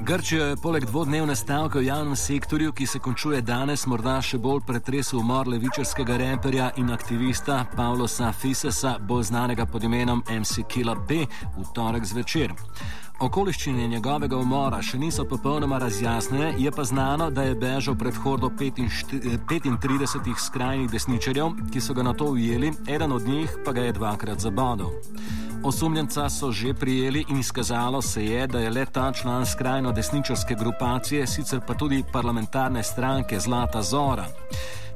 Grčija je poleg dvodnevne stavke v javnem sektorju, ki se končuje danes, morda še bolj pretresel umor levičarskega reperja in aktivista Pavlosa Fisesa, bolj znanega pod imenom MC Killer P, v torek zvečer. Okoliščine njegovega umora še niso popolnoma razjasnjene, je pa znano, da je bežal pred hordo 35 skrajnih desničarjev, ki so ga na to ujeli, eden od njih pa ga je dvakrat zabodel. Osumljenca so že prijeli in izkazalo se je, da je le ta član skrajno desničarske grupacije, sicer pa tudi parlamentarne stranke Zlata Zora.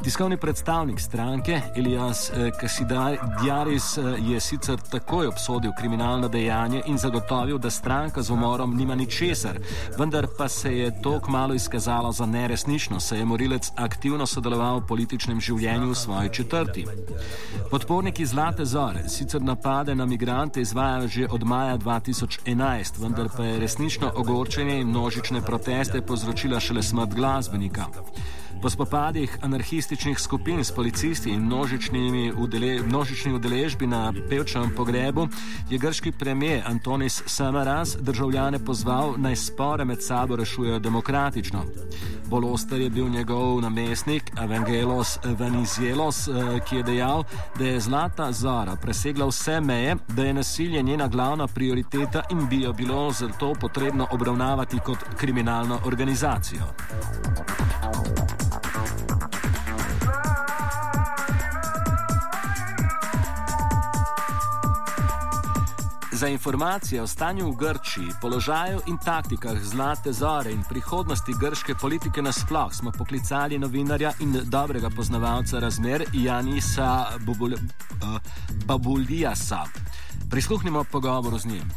Tiskovni predstavnik stranke Elias eh, Kasidaris eh, je sicer takoj obsodil kriminalno dejanje in zagotovil, da stranka z umorom nima ničesar, vendar pa se je to kmalo izkazalo za neresnično, saj je morilec aktivno sodeloval v političnem življenju v svoji četrti. Podporniki Zlate Zore sicer napade na migrante izvajajo že od maja 2011, vendar pa je resnično ogorčenje in množične proteste povzročila šele smrt glasbenika. Po spopadih anarhističnih skupin s policisti in udele, množični udeležbi na pevčem pogrebu je grški premijer Antonis Samaras državljane pozval naj spore med sabo rešujejo demokratično. Bolj oster je bil njegov namestnik Evangelos Venizielos, eh, ki je dejal, da je Zlata Zora presegla vse meje, da je nasilje njena glavna prioriteta in bi jo bilo zato potrebno obravnavati kot kriminalno organizacijo. Za informacije o stanju v Grčiji, položaju in taktikah Zlate Zore in prihodnosti grške politike nasploh smo poklicali novinarja in dobrega poznavalca razmer Janisa eh, Babulijasa. Prisluhnimo pogovoru z njim.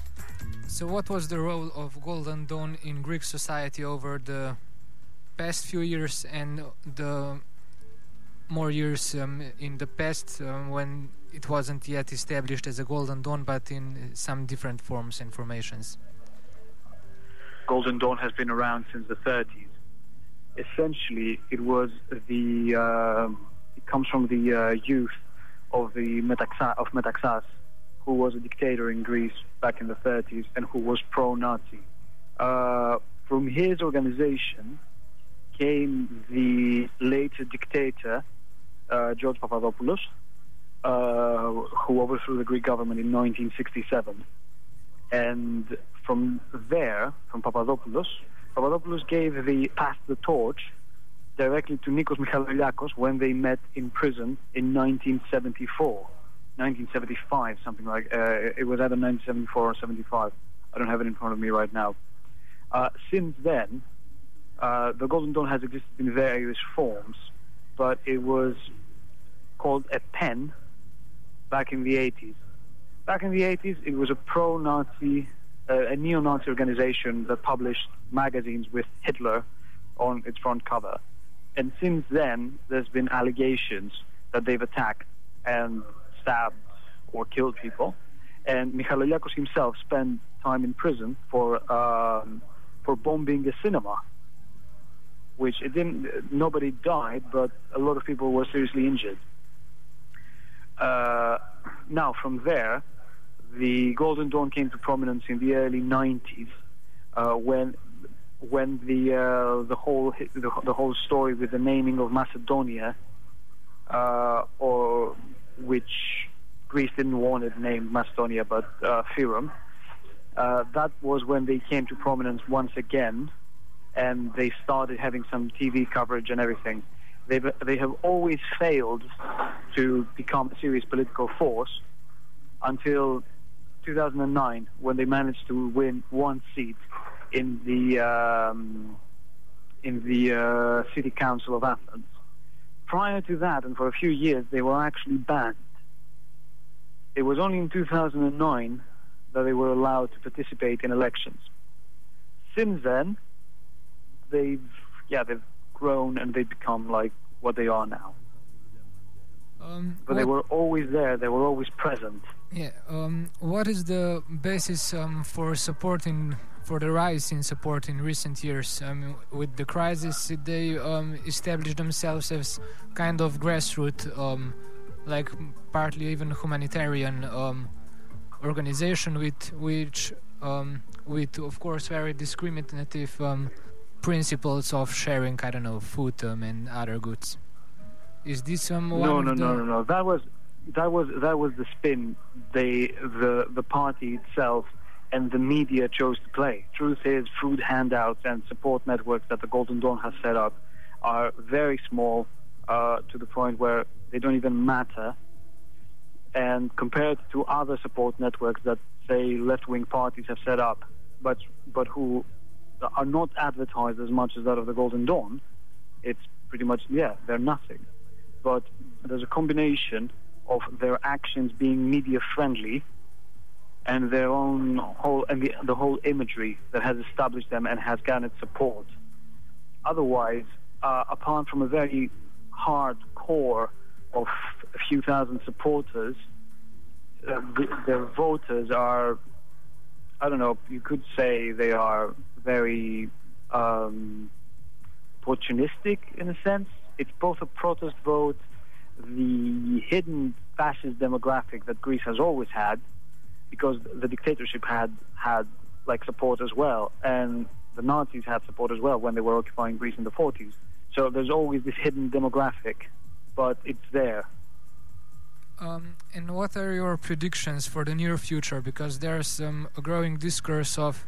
So, what was the role of Golden Dawn in Greek society over the past few years and the more years um, in the past um, when it wasn't yet established as a Golden Dawn, but in some different forms and formations? Golden Dawn has been around since the 30s. Essentially, it was the uh, it comes from the uh, youth of the Metaxa- of Metaxas, who was a dictator in Greece back in the 30s and who was pro-Nazi. Uh, from his organization came the later dictator uh, George Papadopoulos, who overthrew the Greek government in 1967. And from there, from Papadopoulos, Papadopoulos gave the passed the torch directly to Nikos Michaloliakos when they met in prison in 1974, 1975, something like. Uh, it was either 1974 or 75. I don't have it in front of me right now. Uh, since then, uh, the Golden Dawn has existed in various forms, but it was called a pen back in the 80s. Back in the 80s, it was a pro-Nazi, uh, a neo-Nazi organization that published magazines with Hitler on its front cover. And since then, there's been allegations that they've attacked and stabbed or killed people. And Mikhail Michaloliakos himself spent time in prison for um, for bombing a cinema, which it didn't. Nobody died, but a lot of people were seriously injured. Uh, now, from there, the Golden Dawn came to prominence in the early 90s uh, when when the uh, the whole the, the, whole story with the naming of Macedonia, uh, or which Greece didn't want it named Macedonia but uh, uh, that was when they came to prominence once again, and they started having some TV coverage and everything. They've, they have always failed to become a serious political force until 2009 when they managed to win one seat in the um, in the uh, city council of Athens. Prior to that, and for a few years, they were actually banned. It was only in 2009 that they were allowed to participate in elections. Since then, they've yeah they've grown and they've become like what they are now. Um, but they were always there. They were always present. Yeah. Um, what is the basis um, for supporting for the rise in support in recent years? Um, with the crisis, they um, established themselves as kind of grassroots, um, like partly even humanitarian organization, with which um, with, of course, very discriminative um, principles of sharing, I don't know, food um, and other goods. Is this um, one no, no, the no, no, no. That was that was that was the spin they the the party itself and the media chose to play. Truth is, food handouts and support networks that the Golden Dawn has set up are very small uh, to the point where they don't even matter. And compared to other support networks that say left-wing parties have set up, but but who are not advertised as much as that of the Golden Dawn, it's pretty much yeah they're nothing. But there's a combination of their actions being media friendly and their own whole and the, the whole imagery that has established them and has garnered support. Otherwise, uh, apart from a very hard core of a few thousand supporters, uh, th- their voters are, I don't know, you could say they are very um, opportunistic in a sense. It's both a protest vote, the hidden fascist demographic that Greece has always had, because the dictatorship had had like support as well, and the Nazis had support as well when they were occupying Greece in the 40s. So there's always this hidden demographic, but it's there. Um, and what are your predictions for the near future? Because there's um, a growing discourse of,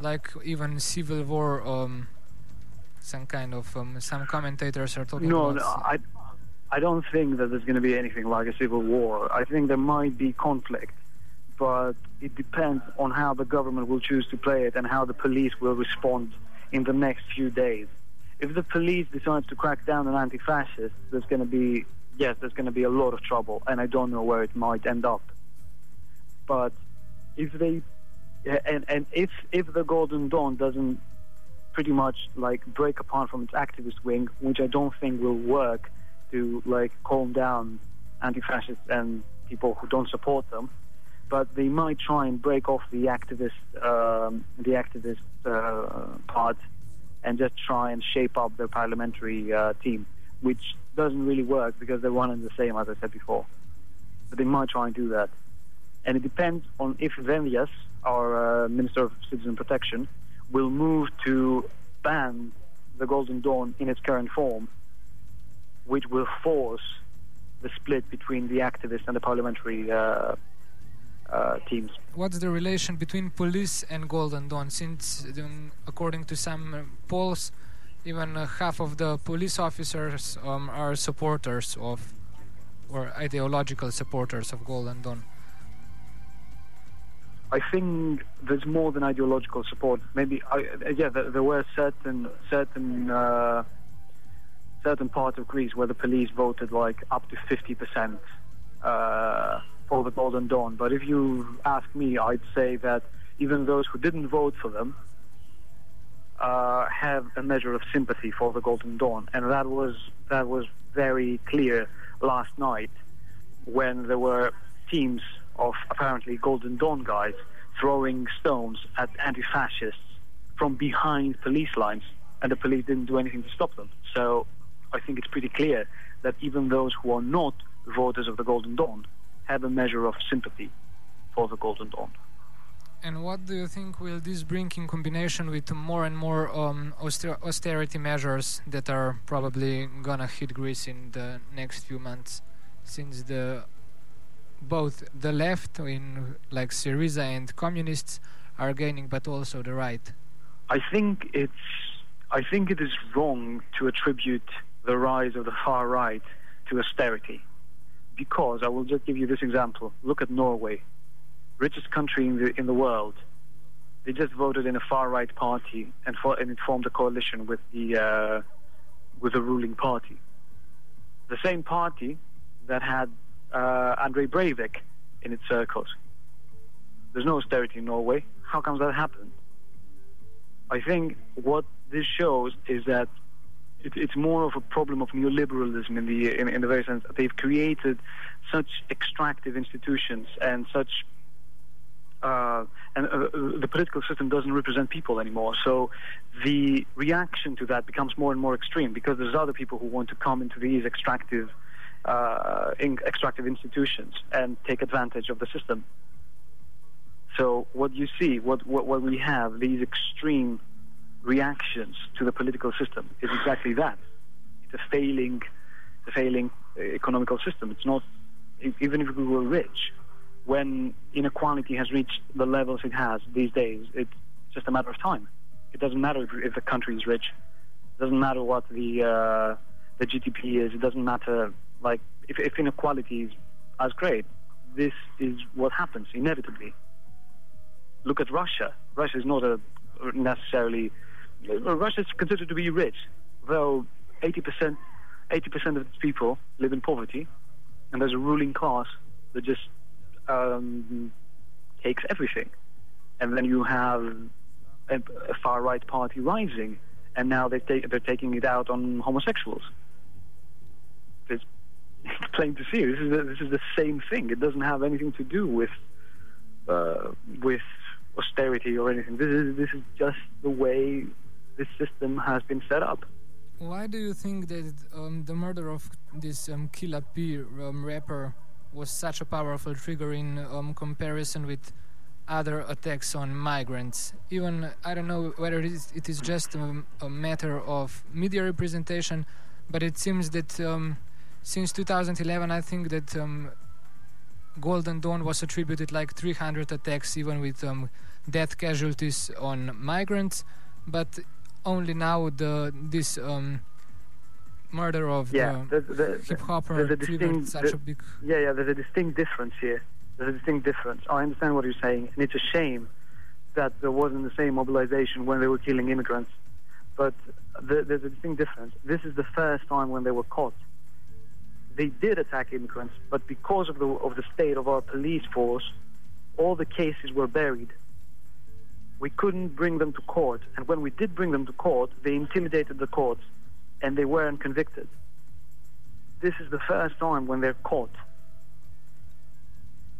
like, even civil war. Um, some kind of um, some commentators are talking No, about. no, I, I don't think that there's going to be anything like a civil war. I think there might be conflict, but it depends on how the government will choose to play it and how the police will respond in the next few days. If the police decides to crack down on anti-fascists, there's going to be yes, there's going to be a lot of trouble, and I don't know where it might end up. But if they and and if if the Golden Dawn doesn't pretty much like break apart from its activist wing, which I don't think will work to like calm down anti-fascists and people who don't support them. But they might try and break off the activist um, the activist uh, part and just try and shape up their parliamentary uh, team, which doesn't really work because they're one and the same, as I said before. But they might try and do that. And it depends on if Dendias, our uh, Minister of Citizen Protection, will move to ban the Golden Dawn in its current form, which will force the split between the activists and the parliamentary uh, uh, teams. What's the relation between police and Golden Dawn? Since, according to some polls, even uh, half of the police officers um, are supporters of, or ideological supporters of Golden Dawn. I think there's more than ideological support. Maybe, I, yeah, there, there were certain certain uh, certain parts of Greece where the police voted like up to 50 percent uh, for the Golden Dawn. But if you ask me, I'd say that even those who didn't vote for them uh, have a measure of sympathy for the Golden Dawn, and that was that was very clear last night when there were teams of apparently Golden Dawn guys throwing stones at anti-fascists from behind police lines, and the police didn't do anything to stop them. So I think it's pretty clear that even those who are not voters of the Golden Dawn have a measure of sympathy for the Golden Dawn. And what do you think will this bring in combination with more and more um, auster- austerity measures that are probably gonna hit Greece in the next few months, since the both the left in like Syriza and communists are gaining, but also the right. I think it's I think it is wrong to attribute the rise of the far right to austerity, because I will just give you this example. Look at Norway, richest country in the in the world. They just voted in a far right party and for, and it formed a coalition with the uh, with the ruling party. The same party that had uh, Andrei Breivik in its circles. There's no austerity in Norway. How comes that happened? I think what this shows is that it, it's more of a problem of neoliberalism in the in, in the very sense that they've created such extractive institutions and such uh, and uh, the political system doesn't represent people anymore. So the reaction to that becomes more and more extreme because there's other people who want to come into these extractive uh, in extractive institutions and take advantage of the system. So what you see, what, what, what we have, these extreme reactions to the political system is exactly that. It's a failing, a failing uh, economical system. It's not, even if we were rich, when inequality has reached the levels it has these days, it's just a matter of time. It doesn't matter if, if the country is rich. It doesn't matter what the uh, the GDP is. It doesn't matter like if, if inequality is as great. This is what happens inevitably. Look at Russia. Russia is not a necessarily Russia is considered to be rich, though 80% 80% of its people live in poverty, and there's a ruling class that just um, takes everything. And then you have a, a far right party rising, and now they take, they're taking it out on homosexuals. plain to see. This is the, this is the same thing. It doesn't have anything to do with uh, with austerity or anything. This is this is just the way this system has been set up. Why do you think that um, the murder of this um, Killa P um, rapper was such a powerful trigger in um, comparison with other attacks on migrants. Even I don't know whether it is, it is just a, a, matter of media representation, but it seems that um, since 2011, I think that um, Golden Dawn was attributed like 300 attacks, even with um, death casualties on migrants, but only now the this um, murder of yeah, the, the, the hip hopper triggered such the, a big. Yeah, yeah. There's a distinct difference here. There's a distinct difference. I understand what you're saying, and it's a shame that there wasn't the same mobilization when they were killing immigrants. But there's a distinct difference. This is the first time when they were caught. They did attack immigrants, but because of the of the state of our police force, all the cases were buried. We couldn't bring them to court, and when we did bring them to court, they intimidated the courts and they weren't convicted. This is the first time when they're caught.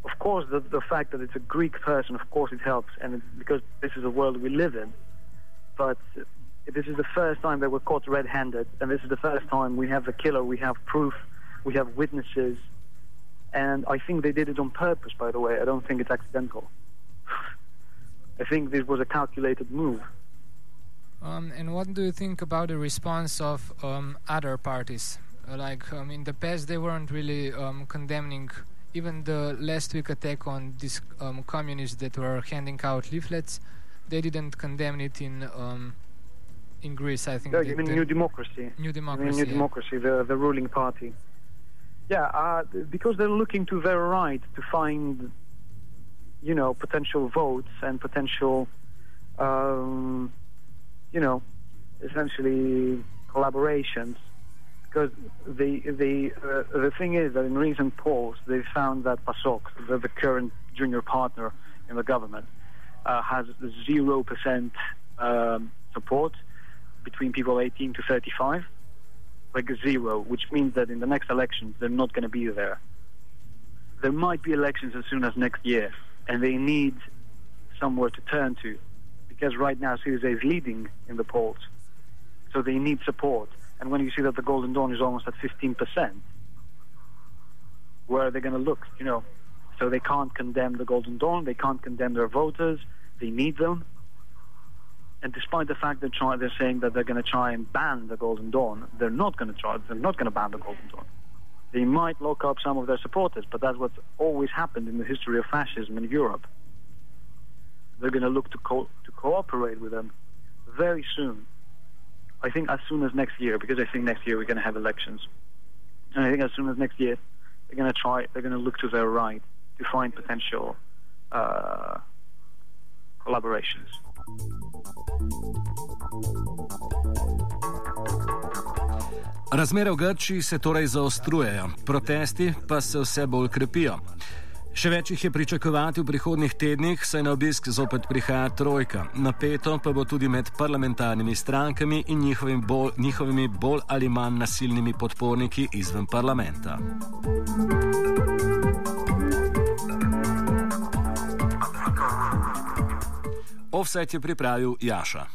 Of course, the, the fact that it's a Greek person, of course, it helps, and because this is the world we live in. But this is the first time they were caught red-handed, and this is the first time we have the killer, we have proof, we have witnesses, and I think they did it on purpose. By the way, I don't think it's accidental. I think this was a calculated move. Um, and what do you think about the response of um, other parties? Uh, like um, in the past, they weren't really um, condemning even the last week attack on these um, communists that were handing out leaflets. They didn't condemn it in um, in Greece. I think. No, you mean New Democracy? New Democracy. New yeah. Democracy, the the ruling party. Yeah, uh, because they're looking to their right to find, you know, potential votes and potential. Um, you know, essentially collaborations. Because the the uh, the thing is that in recent polls they found that PASOK, the, the current junior partner in the government, uh, has zero percent um, support between people 18 to 35, like zero, which means that in the next elections they're not going to be there. There might be elections as soon as next year, and they need somewhere to turn to because right now Syriza is leading in the polls. So they need support. And when you see that the Golden Dawn is almost at 15%, where are they going to look? You know, so they can't condemn the Golden Dawn. They can't condemn their voters. They need them. And despite the fact that try, they're saying that they're going to try and ban the Golden Dawn, they're not going to try. They're not going to ban the Golden Dawn. They might lock up some of their supporters, but that's what's always happened in the history of fascism in Europe they're going to look to, co- to cooperate with them very soon. I think as soon as next year, because I think next year we're going to have elections. And I think as soon as next year, they're going to try, they're going to look to their right to find potential uh, collaborations. Razmere v Grčiji se torej zaostrujejo, protesti pa se vse bolj krepijo. Še več jih je pričakovati v prihodnih tednih, saj na obisk zopet prihaja trojka. Napeto pa bo tudi med parlamentarnimi strankami in njihovim bolj, njihovimi bolj ali manj nasilnimi podporniki izven parlamenta. Offset Овсеті приправив Яша.